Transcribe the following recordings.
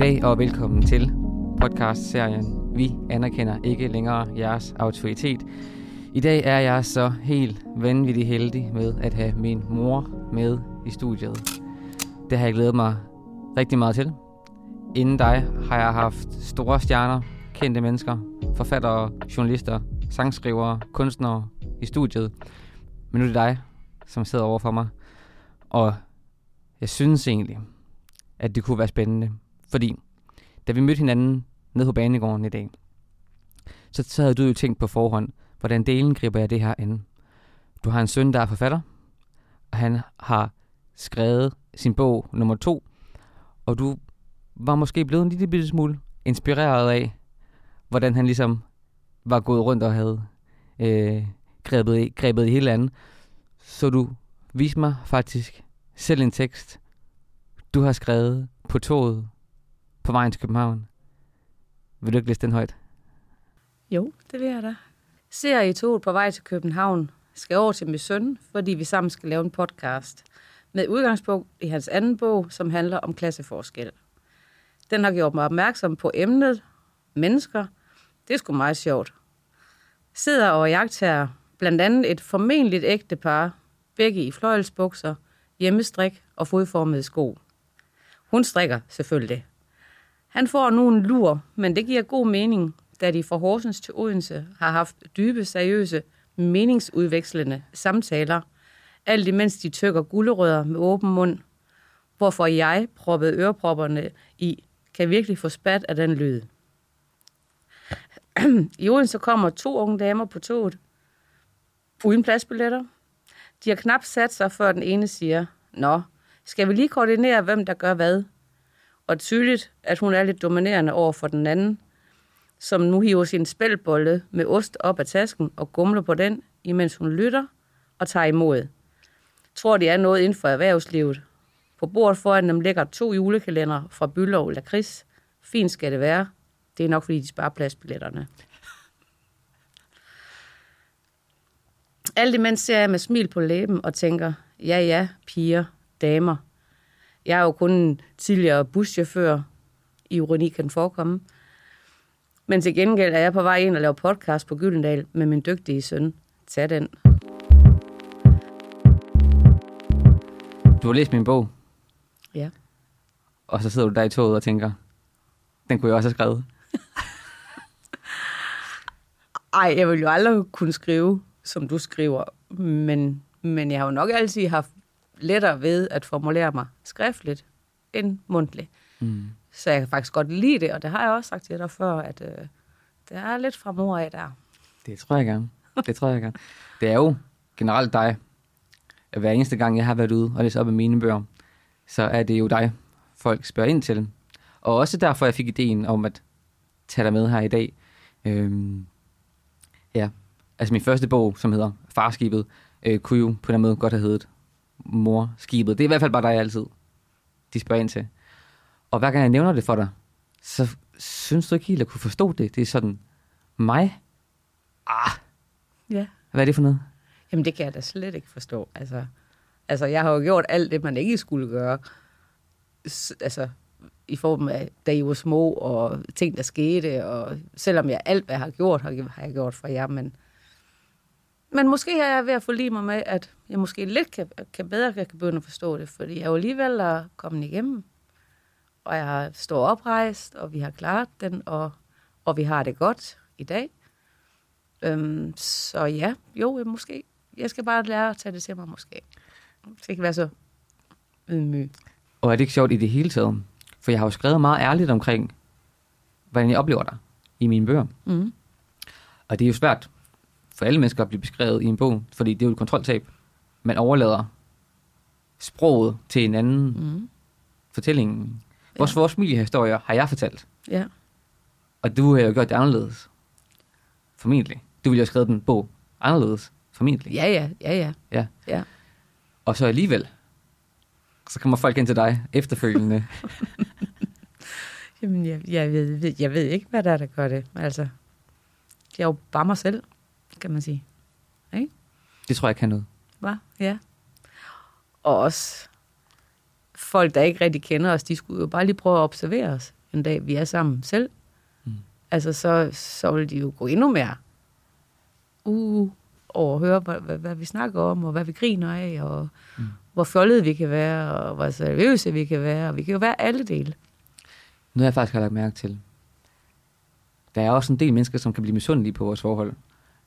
Goddag og velkommen til podcast-serien Vi anerkender ikke længere jeres autoritet. I dag er jeg så helt vanvittig heldig med at have min mor med i studiet. Det har jeg glædet mig rigtig meget til. Inden dig har jeg haft store stjerner, kendte mennesker, forfattere, journalister, sangskrivere, kunstnere i studiet. Men nu er det dig, som sidder over for mig. Og jeg synes egentlig, at det kunne være spændende. Fordi da vi mødte hinanden nede på banegården i dag, så, så havde du jo tænkt på forhånd, hvordan delen griber jeg det her an. Du har en søn, der er forfatter, og han har skrevet sin bog nummer to, og du var måske blevet en lille bitte smule inspireret af, hvordan han ligesom var gået rundt og havde øh, grebet, grebet i hele andet. Så du viste mig faktisk selv en tekst, du har skrevet på toget på vejen til København. Vil du ikke læse den højt? Jo, det vil jeg da. Ser I toget på vej til København, skal over til min søn, fordi vi sammen skal lave en podcast med udgangspunkt i hans anden bog, som handler om klasseforskel. Den har gjort mig opmærksom på emnet mennesker. Det er sgu meget sjovt. Sidder og jagter blandt andet et formentligt ægte par, begge i fløjelsbukser, hjemmestrik og fodformede sko. Hun strikker selvfølgelig. Han får nu en lur, men det giver god mening, da de fra Horsens til Odense har haft dybe, seriøse, meningsudvekslende samtaler, alt imens de tykker gullerødder med åben mund, hvorfor jeg proppede ørepropperne i, kan virkelig få spat af den lyd. I Odense kommer to unge damer på toget, uden pladsbilletter. De har knap sat sig, før den ene siger, Nå, skal vi lige koordinere, hvem der gør hvad? Og tydeligt, at hun er lidt dominerende over for den anden, som nu hiver sin spældbolle med ost op af tasken og gumler på den, imens hun lytter og tager imod. Tror, det er noget inden for erhvervslivet. På bordet foran dem ligger to julekalender fra Bylov Lakris. Fint skal det være. Det er nok, fordi de sparer pladsbilletterne. Alt imens ser jeg med smil på læben og tænker, ja ja, piger, damer. Jeg er jo kun en tidligere buschauffør. Ironi kan forekomme. Men til gengæld er jeg på vej ind og lave podcast på Gyldendal med min dygtige søn. Tag den. Du har læst min bog, Ja. og så sidder du der i toget og tænker, den kunne jeg også have skrevet. Ej, jeg vil jo aldrig kunne skrive, som du skriver, men, men jeg har jo nok altid haft lettere ved at formulere mig skriftligt end mundtligt. Mm. Så jeg kan faktisk godt lide det, og det har jeg også sagt til dig før, at øh, det er lidt fra mor af der. Det tror jeg gerne. Det tror jeg gerne. Det er jo generelt dig. At hver eneste gang, jeg har været ude og læst op af mine bøger, så er det jo dig, folk spørger ind til. Og også derfor, jeg fik ideen om at tage dig med her i dag. Øhm, ja, altså min første bog, som hedder Farskibet, øh, kunne jo på den måde godt have heddet Morskibet. Det er i hvert fald bare dig altid, de spørger ind til. Og hver gang jeg nævner det for dig, så synes du ikke helt at kunne forstå det. Det er sådan, mig? Ah, Ja. hvad er det for noget? Jamen, det kan jeg da slet ikke forstå. Altså, altså jeg har jo gjort alt det, man ikke skulle gøre. S- altså, i form af, da I var små, og ting, der skete, og selvom jeg alt, hvad jeg har gjort, har, har jeg gjort for jer, men, men måske er jeg ved at forlige mig med, at jeg måske lidt kan, kan bedre kan begynde at forstå det, fordi jeg er jo alligevel er kommet igennem, og jeg har stået oprejst, og vi har klaret den, og, og vi har det godt i dag. Øhm, så ja, jo, måske. Jeg skal bare lære at tage det til mig, måske. Så ikke være så ydmyg. Og er det ikke sjovt i det hele taget? For jeg har jo skrevet meget ærligt omkring, hvordan jeg oplever dig i mine bøger. Mm. Og det er jo svært for alle mennesker at blive beskrevet i en bog, fordi det er jo et kontroltab. Man overlader sproget til en anden Mm. fortælling. Vores, Ja. vores familiehistorier har jeg fortalt, Ja. og du har jo gjort det anderledes. Formentlig. Du ville jo have skrevet den bog anderledes. Formentlig. ja, ja, ja, ja. Ja. ja. Og så alligevel, så kommer folk ind til dig efterfølgende. Jamen, jeg, jeg, ved, ved- jeg ved ikke, hvad der er, der gør det. Altså, jeg er jo bare mig selv, kan man sige. det tror jeg kan noget. Hva? Ja. Og også folk, der ikke rigtig kender os, de skulle jo bare lige prøve at observere os en dag vi er sammen selv, Mm. altså så, så vil de jo gå endnu mere uh, over at høre, hvad, hvad, hvad vi snakker om, og hvad vi griner af, og mm. hvor fjollede vi kan være, og hvor seriøse vi kan være, og vi kan jo være alle dele. Noget jeg faktisk har lagt mærke til. Der er også en del mennesker, som kan blive misundelige på vores forhold.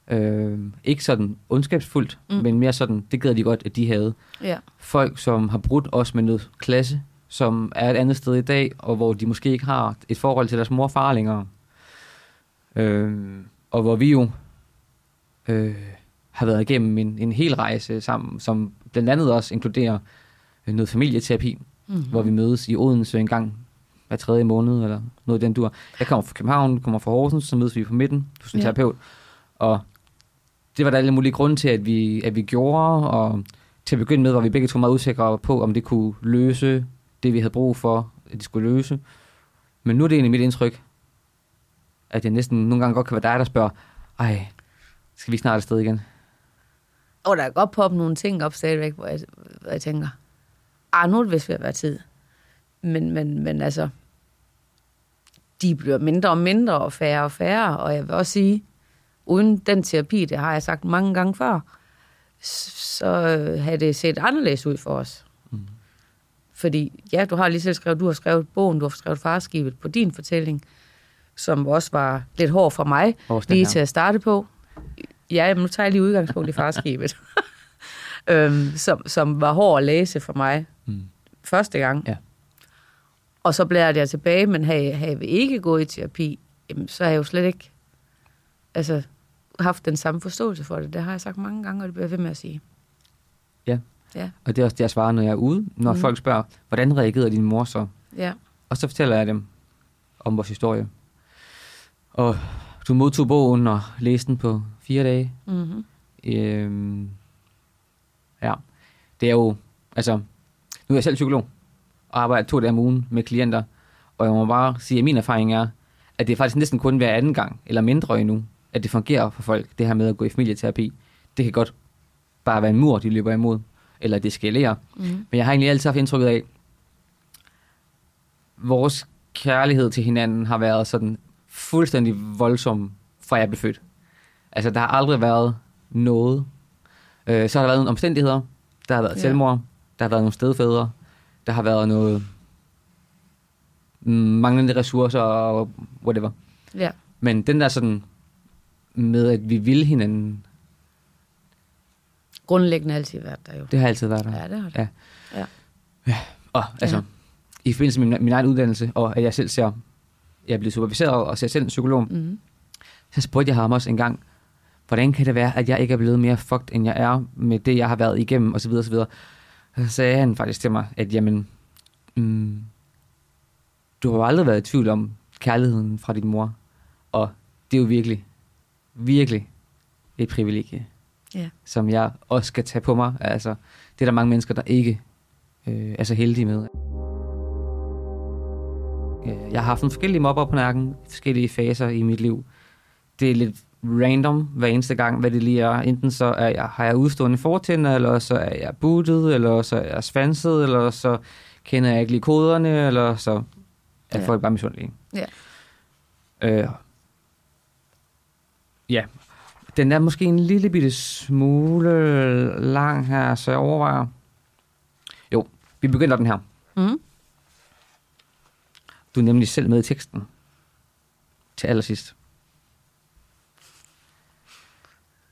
Øh, ikke sådan ondskabsfuldt, mm. Mm. men mere sådan, det gad de godt, at de havde. Ja. Folk, som har brudt os med noget klasse, som er et andet sted i dag, og hvor de måske ikke har et forhold til deres mor og far længere. Øh, og hvor vi jo øh, har været igennem en, en hel rejse sammen, som blandt andet også inkluderer øh, noget familieterapi, Mm-hmm. hvor vi mødes i Odense en gang hver tredje måned, eller noget den dur. Jeg kommer fra København, kommer fra Horsens, så mødes vi på midten hos en Ja. terapeut. Og det var der alle mulige grunde til, at vi, at vi gjorde, og til at begynde med var vi begge to meget usikre på, om det kunne løse det, vi havde brug for, at det skulle løse. Men nu er det egentlig mit indtryk, at jeg næsten nogle gange godt kan være dig, der spørger, ej, skal vi snart afsted igen? Og der er godt poppe nogle ting op stadigvæk, hvor jeg, hvor jeg tænker, ah, nu er det vist ved at være tid. Men, men, men altså, de bliver mindre og mindre og færre og færre, og jeg vil også sige, uden den terapi, det har jeg sagt mange gange før, så havde det set anderledes ud for os. Mm. Fordi, ja, du har lige selv skrevet, du har skrevet bogen, du har skrevet farskibet på din fortælling, som også var lidt hård for mig, lige her. til at starte på. Ja, jamen, nu tager jeg lige udgangspunkt i farskibet. øhm, som, som var hård at læse for mig Mm. første gang. Ja. Og så blærede jeg tilbage, men havde, havde vi ikke gået i terapi, jamen, så har jeg jo slet ikke altså, haft den samme forståelse for det. Det har jeg sagt mange gange, og det bliver jeg ved med at sige. Ja. Ja, Og det er også det, jeg svarer, når jeg er ude, når mm. Folk spørger, hvordan reagerede din mor så? ja, Og så fortæller jeg dem om vores historie. Og du modtog bogen og læste den på fire dage. mm-hmm. Øhm, ja, det er jo, altså, nu er jeg selv psykolog, og arbejder to dage om ugen med klienter, og jeg må bare sige, at min erfaring er, at det er faktisk næsten kun hver anden gang, eller mindre endnu, at det fungerer for folk, det her med at gå i familieterapi. Det kan godt bare være en mur, de løber imod, eller det skalerer. Mm-hmm. Men jeg har egentlig altid haft indtrykket af, vores kærlighed til hinanden har været sådan fuldstændig voldsom, fra jeg blev født. Altså, der har aldrig været noget. Øh, så har der været nogle omstændigheder. Der har været Ja. selvmord. Der har været nogle stedfædre. Der har været noget mm, manglende ressourcer og whatever. ja, Men den der sådan med, at vi vil hinanden, grundlæggende altid været der jo. det har altid været der. Ja, det har det. Ja. Og altså, Ja. i forbindelse med min, min egen uddannelse, og at jeg selv ser, jeg er blevet superviseret og ser selv en psykolog, Mm-hmm. så spurgte jeg ham også en gang, hvordan kan det være, at jeg ikke er blevet mere fucked, end jeg er med det, jeg har været igennem, osv. osv. Og så sagde han faktisk til mig, at jamen, mm, du har jo aldrig været i tvivl om kærligheden fra din mor, og det er jo virkelig, virkelig et privilegie, Ja. som jeg også skal tage på mig. Altså, det er der mange mennesker, der ikke øh, er så heldige med. Øh, Jeg har haft nogle forskellige mobber på nakken, forskellige faser i mit liv. Det er lidt random hver eneste gang, hvad det lige er. Enten så er jeg, har jeg udstående fortænder, eller så er jeg bootet, eller så er jeg svanset, eller så kender jeg ikke lige koderne, eller så er Ja. folk bare misundelige. Ja. Øh, ja. Den er måske en lille bitte smule lang her, så jeg overvejer. Jo, vi begynder den her. Mm-hmm. Du er nemlig selv med i teksten. Til allersidst.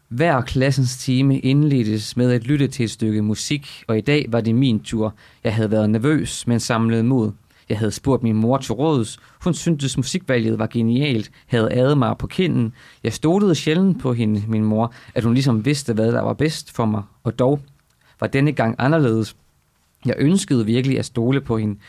Hver klassens time indledtes med at lytte til et stykke musik, og i dag var det min tur. Jeg havde været nervøs, men samlet mod. Jeg havde spurgt min mor til råds. Hun syntes musikvalget var genialt, havde adet mig på kinden. Jeg stolede sjældent på hende, min mor, at hun ligesom vidste, hvad der var bedst for mig. Og dog var denne gang anderledes. Jeg ønskede virkelig at stole på hende.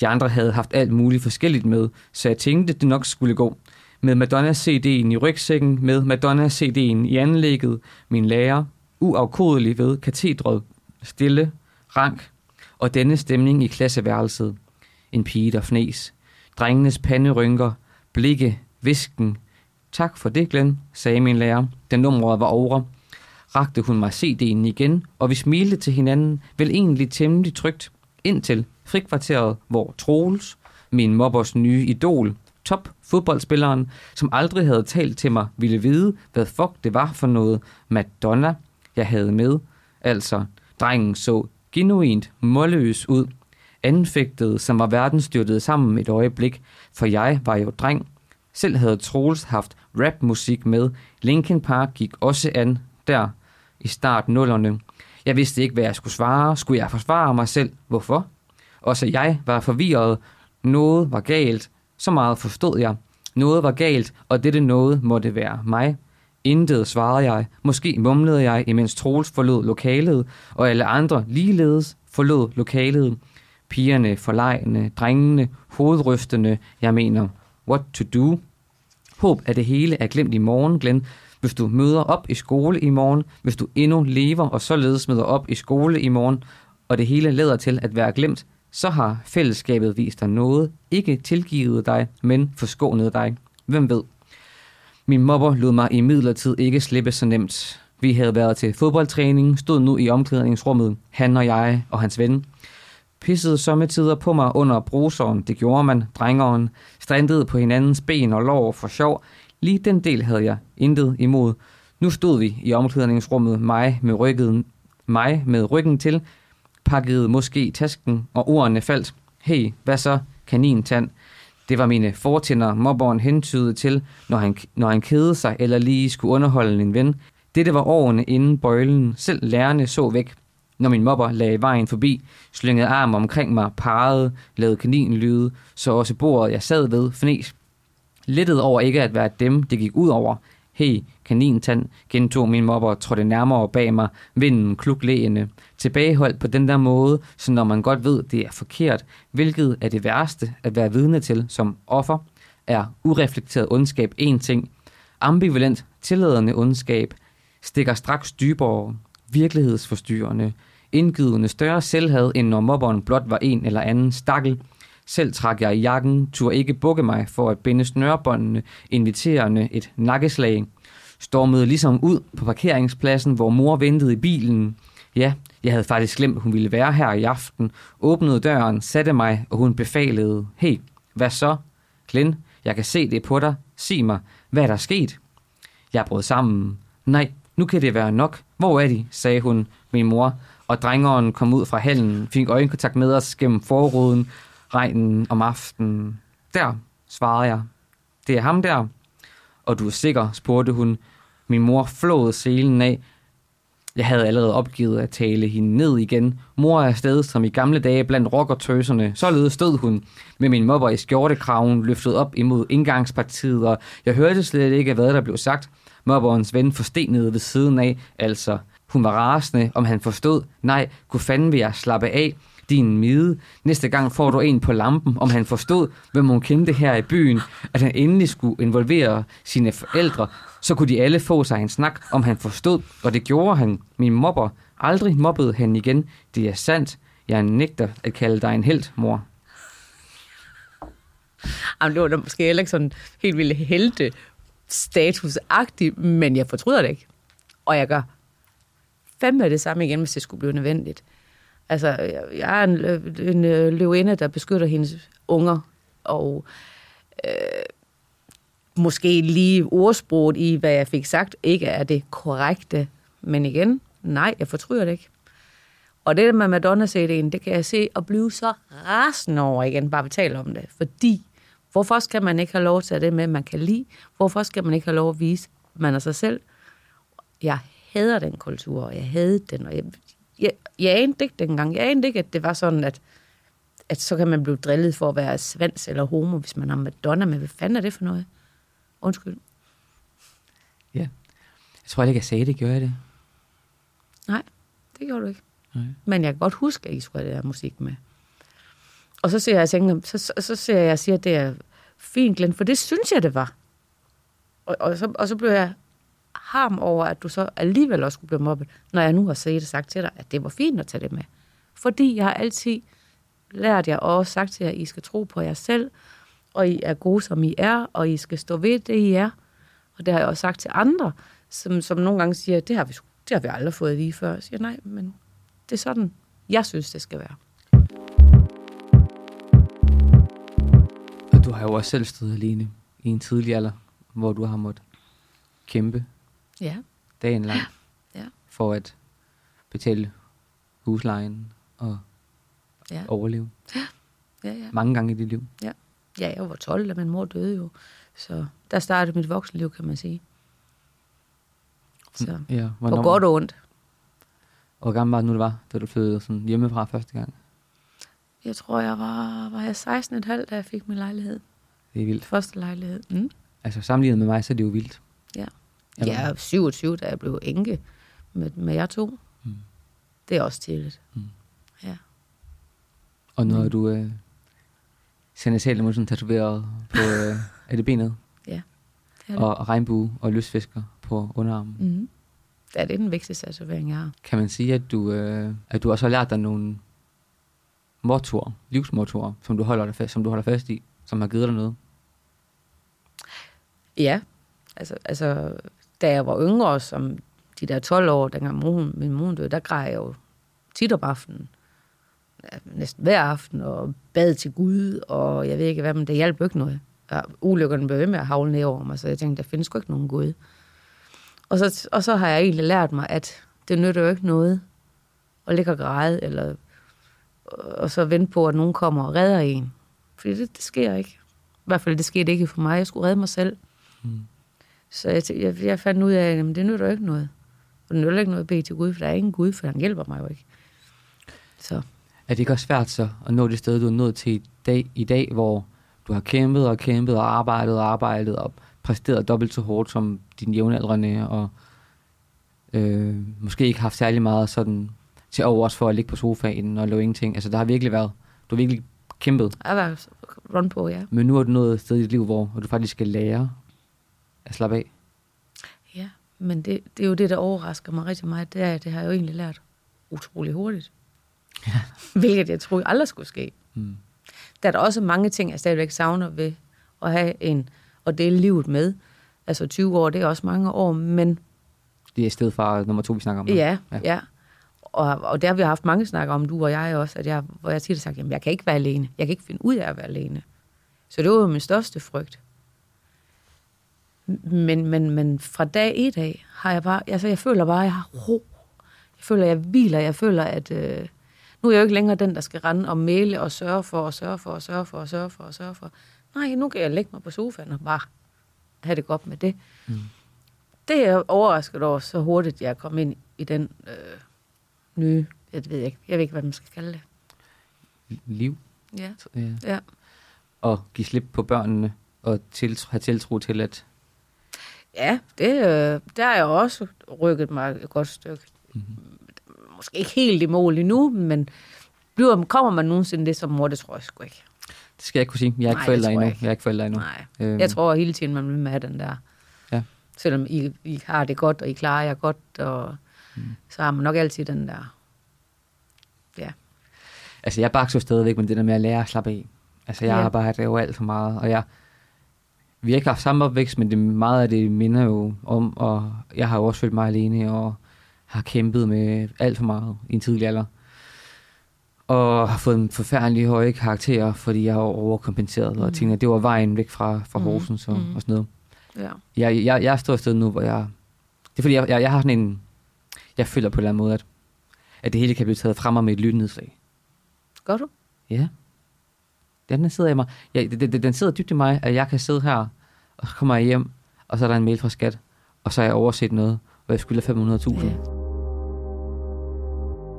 De andre havde haft alt muligt forskelligt med, så jeg tænkte, det nok skulle gå. Med Madonna-CD'en i rygsækken, med Madonna-CD'en i anlægget, min lærer, uafkodelig ved katedret, stille, rank, og denne stemning i klasseværelset. En pige, der fnes. Drengenes panderynker, blikke, visken. Tak for det, Glenn, sagde min lærer, da nummeret var over. Rakte hun mig CD'en igen, og vi smilte til hinanden, vel egentlig temmelig trygt, indtil frikvarteret, hvor Troels, min mobbers nye idol, top fodboldspilleren, som aldrig havde talt til mig, ville vide, hvad fuck det var for noget Madonna, jeg havde med. Altså, drengen så genuint målløs ud, anfægtede, som var verden styrtet sammen et øjeblik, for jeg var jo dreng. Selv havde Troels haft rapmusik med. Linkin Park gik også an der i start nullerne. Jeg vidste ikke, hvad jeg skulle svare. Skulle jeg forsvare mig selv? Hvorfor? Også jeg var forvirret. Noget var galt. Så meget forstod jeg. Noget var galt, og dette noget måtte være mig. Intet svarede jeg. Måske mumlede jeg, imens Troels forlod lokalet, og alle andre ligeledes forlod lokalet. Pigerne, forlegne, drengene, hovedrystende, jeg mener, what to do? Håb, at det hele er glemt i morgen, Glenn. Hvis du møder op i skole i morgen, hvis du endnu lever og således møder op i skole i morgen, og det hele leder til at være glemt, så har fællesskabet vist dig noget, ikke tilgivet dig, men forskånet dig. Hvem ved? Min mobber lod mig i midlertid ikke slippe så nemt. Vi havde været til fodboldtræning, stod nu i omklædningsrummet, han og jeg og hans ven. Pissede sommetider på mig under bruseren, det gjorde man, drengeren, strandede på hinandens ben og lår for sjov. Lige den del havde jeg intet imod. Nu stod vi i omklædningsrummet, mig med ryggen, mig med ryggen til, pakkede måske tasken, og ordene faldt. Hey, hvad så, kanintand? Det var mine fortænder, mobberen hentydede til, når han, når han kedede sig eller lige skulle underholde en ven. Dette var årene inden bøjlen. Selv lærerne så væk. Når min mobber lagde vejen forbi, slyngede arm omkring mig, parrede, lavede kaninlyde, så også bordet, jeg sad ved, fnes. Lettet over ikke at være dem, det gik ud over. Hey, kanintand, gentog min mobber, trådte nærmere bag mig, vinden kluklæende. Tilbageholdt på den der måde, så når man godt ved, det er forkert, hvilket er det værste at være vidne til som offer, er ureflekteret ondskab en ting. Ambivalent, tilladende ondskab stikker straks dybere, virkelighedsforstyrrende, indgivende større selvhed, end når mobberen blot var en eller anden stakkel. Selv trak jeg i jakken, turde ikke bukke mig for at binde snørbåndene, inviterende et nakkeslag. Stormede ligesom ud på parkeringspladsen, hvor mor ventede i bilen. Ja, jeg havde faktisk glemt, hun ville være her i aften. Åbnede døren, satte mig, og hun befalede. Hey, hvad så? Glenn, jeg kan se det på dig. Sig mig, hvad er der sket? Jeg brød sammen. Nej, nu kan det være nok. Hvor er de? sagde hun, min mor. Og drengeren kom ud fra hallen, fik øjenkontakt med os gennem forruden, regnen om aftenen. Der, svarede jeg. Det er ham der. Og du er sikker, spurgte hun. Min mor flåede selen af. Jeg havde allerede opgivet at tale hende ned igen. Mor er afsted som i gamle dage blandt rockertøserne. Således stod hun med min mobber i skjortekraven løftet op imod indgangspartiet, og jeg hørte slet ikke, hvad der blev sagt. Mobberens ven forstenede ved siden af, altså hun var rasende, om han forstod. Nej, kunne fanden vil jeg slappe af din mide. Næste gang får du en på lampen, om han forstod, hvem hun kendte her i byen, at han endelig skulle involvere sine forældre, så kunne de alle få sig en snak, om han forstod, og det gjorde han. Min mobber aldrig mobbede han igen. Det er sandt. Jeg nægter at kalde dig en held, mor. Jamen, det var da måske heller ikke sådan helt vildt helte statusagtigt, men jeg fortryder det ikke. Og jeg gør fandme det samme igen, hvis det skulle blive nødvendigt. Altså, jeg er en, en løvinde, der beskytter hendes unger, og øh, måske lige ordsproget i, hvad jeg fik sagt, ikke er det korrekte. Men igen, nej, jeg fortryder det ikke. Og det der med Madonna-CD'en, det kan jeg se og blive så rasende over igen, bare vi taler om det. Fordi, hvorfor skal man ikke have lov til at det med, man kan lide? Hvorfor skal man ikke have lov at vise, man er sig selv? Jeg hader den kultur, og jeg havde den, og jeg, jeg, jeg anede ikke dengang. Jeg anede ikke, at det var sådan, at, at så kan man blive drillet for at være svans eller homo, hvis man har Madonna med. Hvad fanden er det for noget? Undskyld. Ja. Jeg tror ikke, jeg sagde det. Gjorde jeg det? Nej, det gjorde du ikke. Nej. Men jeg kan godt huske, at I skulle have det der musik med. Og så ser jeg, tænker, så, så, så ser jeg, jeg siger, at det er fint, Glenn, for det synes jeg, det var. Og, og, så, og så blev jeg harm over, at du så alligevel også skulle blive mobbet, når jeg nu har set det sagt til dig, at det var fint at tage det med. Fordi jeg har altid lært jer og også sagt til jer, at I skal tro på jer selv, og I er gode, som I er, og I skal stå ved det, I er. Og det har jeg også sagt til andre, som, som nogle gange siger, det har vi, det har vi aldrig fået lige før. Jeg siger, nej, men det er sådan, jeg synes, det skal være. du har jo også selv stået alene i en tidlig alder, hvor du har måttet kæmpe Ja, dagen lang Ja. for at betale huslejen og ja, overleve. ja, ja. Mange gange i dit liv. Ja, jeg var 12, da min mor døde jo. Så der startede mit voksenliv, kan man sige. Så Ja, på godt og ondt. Hvor gammel var det nu, det var, da du flyttede sådan hjemmefra første gang? Jeg tror, jeg var, var jeg 16,5, da jeg fik min lejlighed. Det er vildt. Første lejlighed. Mm. Altså sammenlignet med mig, så er det jo vildt. Ja. Jeg var- Jeg er 27, da jeg blev enke med, med jer to. Mm. Det er også tidligt. Mm. Ja. Og nu Mm. du øh, senatale måske tatoveret på, øh, er det benet? Det er det. Og, og regnbue og lystfisker på underarmen. Mm. Ja, det er den vigtigste tatovering, jeg har. Kan man sige, at du, øh, at du også har lært dig nogle mottoer, livsmottoer, som du holder dig fast, som du holder fast i, som har givet dig noget? Ja, altså, altså da jeg var yngre, som de der 12 år, dengang mor, min mor døde, der græd jeg jo tit om aftenen. Ja, næsten hver aften, og bad til Gud, og jeg ved ikke hvad, men det hjalp jo ikke noget. Ja, ulykkerne blev ved med at havle ned over mig, så jeg tænkte, der findes jo ikke nogen Gud. Og så, og så har jeg egentlig lært mig, at det nytter jo ikke noget at ligge og græde, eller, og så vente på, at nogen kommer og redder en. Fordi det, det sker ikke. I hvert fald, det skete ikke for mig. Jeg skulle redde mig selv. Mm. Så jeg, jeg, jeg fandt ud af, at jamen, det nytter jo ikke noget. Og det nytter ikke noget at bede til Gud, for der er ingen Gud, for han hjælper mig jo ikke. Så Er det ikke også svært så at nå det sted, du er nået til i dag, i dag, hvor du har kæmpet og kæmpet og arbejdet og arbejdet og præsteret dobbelt så hårdt som dine jævnaldrende og øh, måske ikke haft særlig meget sådan til overs for at ligge på sofaen og lave ingenting. Altså der har virkelig været, du har virkelig kæmpet. jeg var run på, ja. Men nu er du nået et sted i dit liv, hvor du faktisk skal lære at slappe af. Ja, men det, det er jo det, der overrasker mig rigtig meget. Det er, at det har jeg jo egentlig lært utrolig hurtigt. Ja. Hvilket jeg troede aldrig skulle ske. Mm. Der er der også mange ting, jeg stadigvæk savner ved at have en, og dele livet med. Altså 20 år, det er også mange år, men Det er for nummer to, vi snakker om. nu. Ja. ja. ja. Og, og der har vi haft mange snakker om, du og jeg også, at jeg, hvor jeg tit har sagt, jamen jeg kan ikke være alene. Jeg kan ikke finde ud af at være alene. Så det var jo min største frygt. Men, men, men fra dag et af har jeg bare, altså jeg føler bare, at jeg har ro. Jeg føler, at jeg hviler. Jeg føler, at øh, nu er jeg jo ikke længere den, der skal rende og male og sørge for, og sørge for, og sørge for, og sørge for, og sørge for. Nej, nu kan jeg lægge mig på sofaen og bare have det godt med det. Mm. Det er jeg overrasket over, så hurtigt jeg kom ind i den øh, nye, jeg ved ikke, jeg ved ikke, hvad man skal kalde det. Liv. Ja. Ja. Ja. Og give slip på børnene og til, have tiltro til, at Ja, det, øh, der er jeg også rykket mig et godt stykke. Mhm. Måske ikke helt i mål endnu, men bliver, kommer man nogensinde det som mor, det tror jeg sgu ikke. det skal jeg ikke kunne sige. Jeg er ikke Nej, tror jeg endnu. ikke. Jeg er ikke forældre endnu. Nej, Øhm, jeg tror hele tiden, man vil med den der. Ja. Selvom I, I har det godt, og I klarer jer godt, og Mm. så har man nok altid den der. Altså, jeg bakser stadigvæk med det der med at lære at slappe af. Altså, jeg Ja. arbejder jo alt for meget, og jeg... Vi har ikke haft samme opvækst, men det, meget af det minder jo om, og jeg har jo også følt mig alene, og har kæmpet med alt for meget i en tidlig alder. Og har fået en forfærdelig høje karakterer, fordi jeg har overkompenseret, mm. og tænkte, at det var vejen væk fra, fra Mm. Horsens og, Mm. og sådan noget. Ja. Jeg, jeg, jeg står et sted nu, hvor jeg... Det er fordi, jeg, jeg, jeg har sådan en... Jeg føler på en eller anden måde, at, at det hele kan blive taget fra mig med et lydnedslag. Gør du? Ja. Den sidder i mig. Ja, den, den, sidder dybt i mig, at jeg kan sidde her, og så kommer jeg hjem, og så er der en mail fra skat, og så har jeg overset noget, og jeg skylder 500.000. Ja.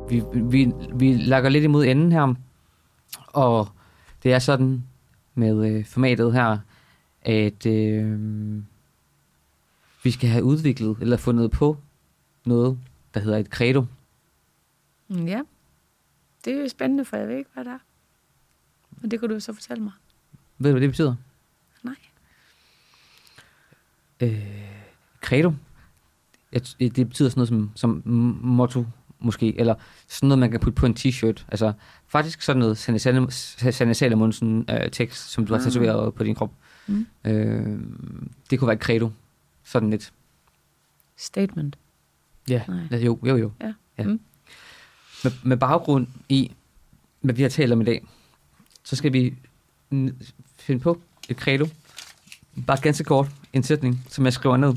Vi, vi, vi lakker lidt imod enden her, og det er sådan med øh, formatet her, at øh, vi skal have udviklet eller fundet på noget, der hedder et credo. Mm, Ja. Det er jo spændende, for jeg ved ikke, hvad det er. Men det kan du så fortælle mig. Ved du, hvad det betyder? Nej. Øh, credo. Det betyder sådan noget som, som motto, måske, eller sådan noget, man kan putte på en t-shirt. Altså, faktisk sådan noget Sanne Salomonsen øh, tekst, som du har Ah. tatoveret på din krop. Mm. Øh, det kunne være et credo. Sådan lidt. Statement. Ja, Nej. jo, jo, jo. Ja. ja. Mm. Med, med baggrund i, hvad vi har talt om i dag, så skal vi finde på et credo. Bare ganske kort. En sætning, som jeg skriver ned.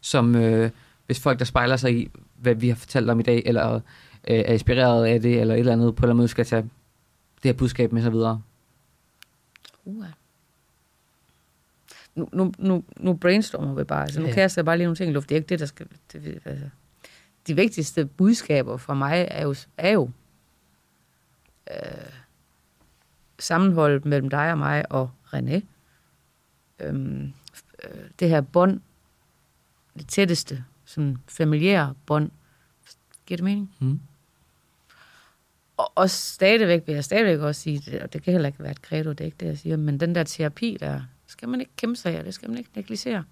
Som øh, hvis folk, der spejler sig i, hvad vi har fortalt om i dag, eller øh, er inspireret af det, eller et eller andet, på en eller anden måde skal tage det her budskab med sig videre. Uh. Nu, nu, nu, nu brainstormer vi bare. Altså, nu Ja. kaster jeg bare lige nogle ting i luft. Det er ikke det, der skal... Det, altså. De vigtigste budskaber for mig er jo, er jo øh, sammenholdet mellem dig og mig og René. Øhm, øh, det her bånd, det tætteste, sådan familiære bånd. Giver det mening? Mm. Og, og stadigvæk vil jeg stadigvæk også sige, det, og det kan heller ikke være et credo, det er ikke det, jeg siger, men den der terapi der, skal man ikke kæmpe sig af, det skal man ikke negligere.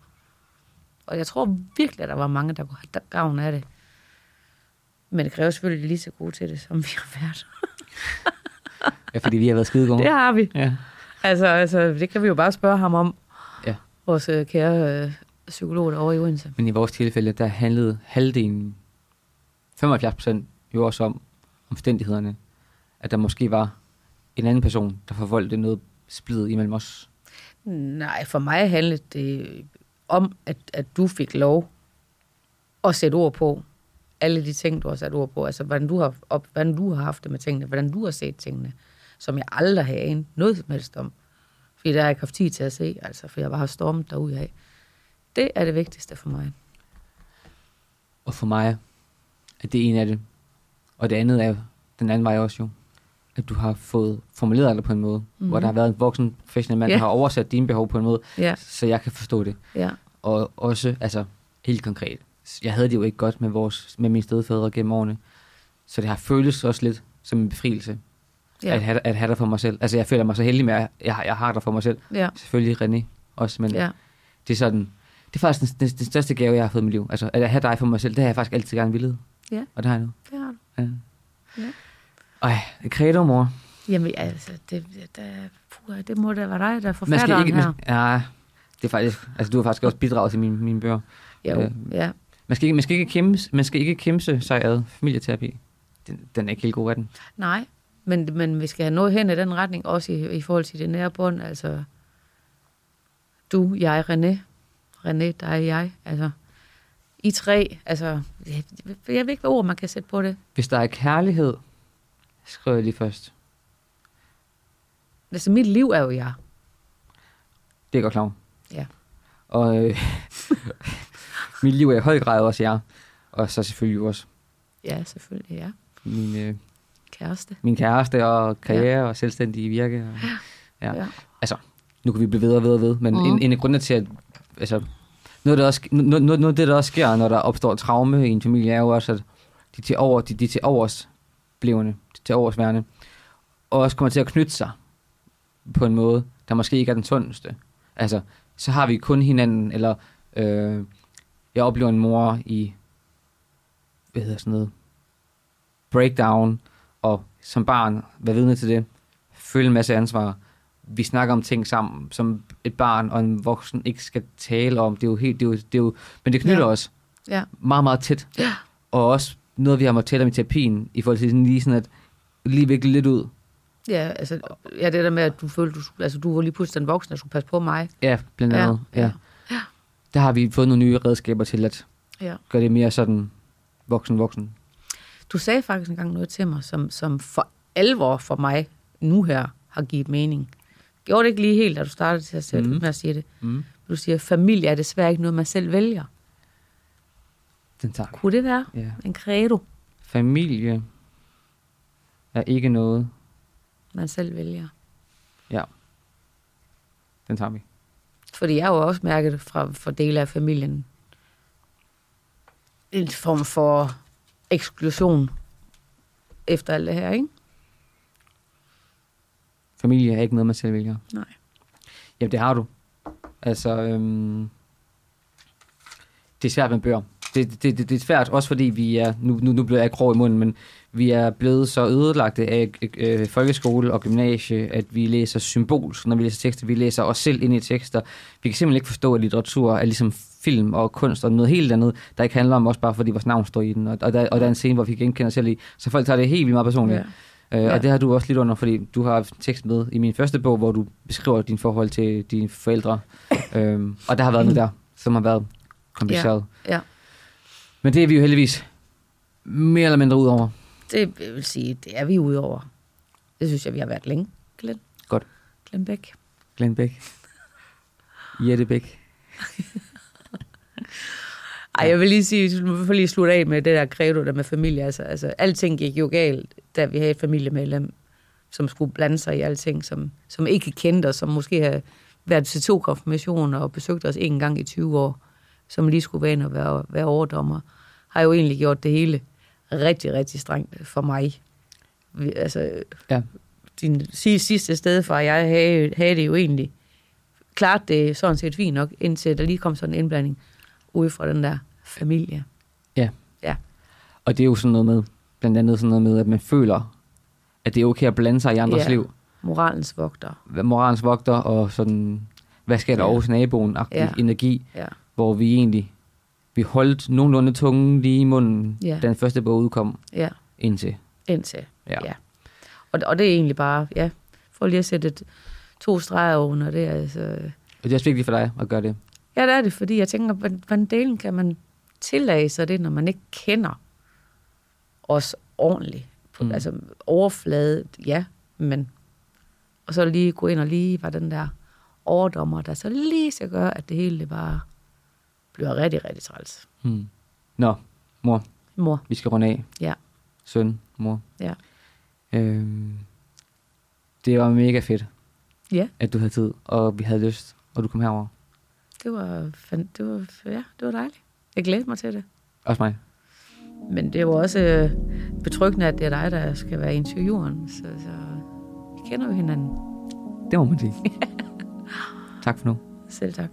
Og jeg tror virkelig, at der var mange, der kunne have gavn af det. Men det kræver selvfølgelig lige så gode til det, som vi har været. Ja, fordi vi har været skide gode. Det har vi. Ja. Altså, altså, det kan vi jo bare spørge ham om. Ja. Vores øh, kære øh, psykolog derovre i Odense. Men i vores tilfælde, der handlede halvdelen, 75 procent, jo også om omstændighederne. At der måske var en anden person, der forvoldte noget splid imellem os. Nej, for mig handlede det om, at, at du fik lov at sætte ord på alle de ting, du har sat ord på. Altså, hvordan du har, op, hvordan du har haft det med tingene, hvordan du har set tingene, som jeg aldrig har anet noget som helst om. Fordi der har jeg ikke haft tid til at se, altså, for jeg bare har stormet derud af. Det er det vigtigste for mig. Og for mig, at det er en af det. Og det andet er den anden vej også jo. At du har fået formuleret det på en måde, mm-hmm. hvor der har været en voksen professionel mand, Ja. der har oversat dine behov på en måde, Ja, så jeg kan forstå det. ja, Og også, altså, helt konkret. Jeg havde det jo ikke godt med, vores, med mine stedfædre gennem årene. Så det har føltes også lidt som en befrielse, ja. at, have, at have dig for mig selv. Altså, jeg føler mig så heldig med, at jeg, har- jeg har dig for mig selv. ja, Selvfølgelig René også, men ja. det er sådan, det er faktisk den, den, den største gave, jeg har fået i mit liv. Altså, at have dig for mig selv, det har jeg faktisk altid gerne ville. Ja. Og det har jeg nu. Det har du. Ja. Ja. Ej, credo, mor. Jamen, altså, det, det, puh, det må da være dig, der er Man skal forfatteren ikke, her. man, ja, det er faktisk, altså du har faktisk også bidraget til mine, mine bøger. Jo, øh, ja. Man skal ikke, man skal ikke, kæmpe, man skal ikke kæmpe sig ad familieterapi. Den, den er ikke helt god af den. Nej, men, men vi skal have noget hen i den retning, også i, i forhold til det nære bånd. Altså, du, jeg, René. René, dig, jeg. Altså, I tre. Altså, jeg, jeg ved ikke, hvad ord man kan sætte på det. Hvis der er kærlighed, skriver jeg lige først. Altså, mit liv er jo jeg. Det er godt klar. Ja. Og øh, mit liv er i høj grad også jer. Og så selvfølgelig også Ja, selvfølgelig, ja. min, øh, Kæreste. min kæreste og karriere ja. og selvstændige virke. Og, ja. Ja. Altså, nu kan vi blive ved og ved og ved, men mm. en, en af grundene til, at altså, noget, der også, noget, noget, noget det, der også sker, når der opstår traume i en familie, er jo også, at de til, over, de, de til overs blevende, de til overs værende, og også kommer til at knytte sig på en måde, der måske ikke er den sundeste. Altså, så har vi kun hinanden, eller øh, jeg oplever en mor i, hvad hedder sådan noget, breakdown, og som barn være vidne til det, føle en masse ansvar. Vi snakker om ting sammen, som et barn og en voksen ikke skal tale om. Det er jo helt, det er jo, det er jo, men det knytter Ja. os Ja. meget, meget tæt. Ja. Og også noget, vi har måttet tale om i terapien, i forhold til sådan lige sådan at lige vikle lidt ud. Ja, altså, ja, det der med, at du følte, du, altså, du var lige pludselig den voksne, der skulle passe på mig. Ja, blandt andet. Ja. ja. Ja. Ja. Der har vi fået nogle nye redskaber til at Ja. gøre det mere sådan voksen-voksen. Du sagde faktisk engang noget til mig, som, som for alvor for mig nu her har givet mening. Gjorde det ikke lige helt, da du startede til at sætte mm. med at sige det? Mm. Du siger, familie er desværre ikke noget, man selv vælger. Den tager. Kunne det være Ja. en credo, Familie er ikke noget. man selv vælger? Den tager vi. Fordi jeg har jo også mærket fra, fra dele af familien en form for eksklusion efter alt det her, ikke? Familie er ikke noget, man selv vælger. Nej. Jamen, det har du. Altså, øhm, det er svært med bøger. Det, det, det, det er svært, også fordi vi er, nu, nu, nu bliver jeg grov i munden, men vi er blevet så ødelagte af øh, folkeskole og gymnasie, at vi læser symbolsk, når vi læser tekster. Vi læser os selv ind i tekster. Vi kan simpelthen ikke forstå, at litteratur er ligesom film og kunst og noget helt andet, der ikke handler om os bare, fordi vores navn står i den. Og, og, der, og der er en scene, hvor vi genkender selv i. Så folk tager det helt vildt meget personligt. Ja. Øh, Ja. Og det har du også lidt under, fordi du har haft tekst med i min første bog, hvor du beskriver din forhold til dine forældre. øhm, og der har været noget der, som har været kompliceret. Ja. Men det er vi jo heldigvis mere eller mindre ud over. Det vil sige, det er vi ude over. Det synes jeg, vi har været længe, Glenn. Godt. Glenn Bæk. Glenn Bæk. Jette Bæk. Ej, jeg vil lige sige, vil jeg lige slutte af med det der credo der med familie. Altså, altså, alting gik jo galt, da vi havde et familiemedlem, som skulle blande sig i alting, som, som ikke kendte os, som måske har været til to konfirmationer og besøgt os en gang i 20 år, som lige skulle være ind og være, være overdommer, har jo egentlig gjort det hele rigtig, rigtig strengt for mig. Vi, altså, Ja. din si- sidste sted fra, jeg havde, havde det jo egentlig klart det sådan set fint nok, indtil der lige kom sådan en indblanding ude fra den der familie. Og det er jo sådan noget med, blandt andet sådan noget med, at man føler, at det er okay at blande sig i andres Ja. liv. Moralens vogter. Moralens vogter og sådan, hvad sker der Ja. over naboen, ja. Ja. energi, Ja. Hvor vi egentlig, vi holdt nogenlunde tungen lige i munden, Ja. da den første bog udkom, Ja, indtil. indtil. Ja. Ja. Og, og det er egentlig bare, ja, for lige at sætte et, to streger under det. Altså. Og det er også vigtigt for dig at gøre det. Ja, det er det, fordi jeg tænker, hvordan- delen kan man tillade sig det, når man ikke kender os ordentligt? På, Mm. mm. Altså overflade, ja, men... Og så lige gå ind og lige var den der overdommer, der så lige skal gøre, at det hele det bare bliver rigtig, rigtig træls. Hmm. Nå, mor, Mor, vi skal runde af. Ja. Søn, mor. Ja. Øhm, det var mega fedt, ja, at du havde tid, og vi havde lyst, og du kom herover. det var, det var, ja, det var dejligt. Jeg glæder mig til det. Også mig. Men det var også øh, betryggende, at det er dig, der skal være intervieweren. Så, så vi kender jo hinanden. Det må man sige. tak for nu. Selv tak.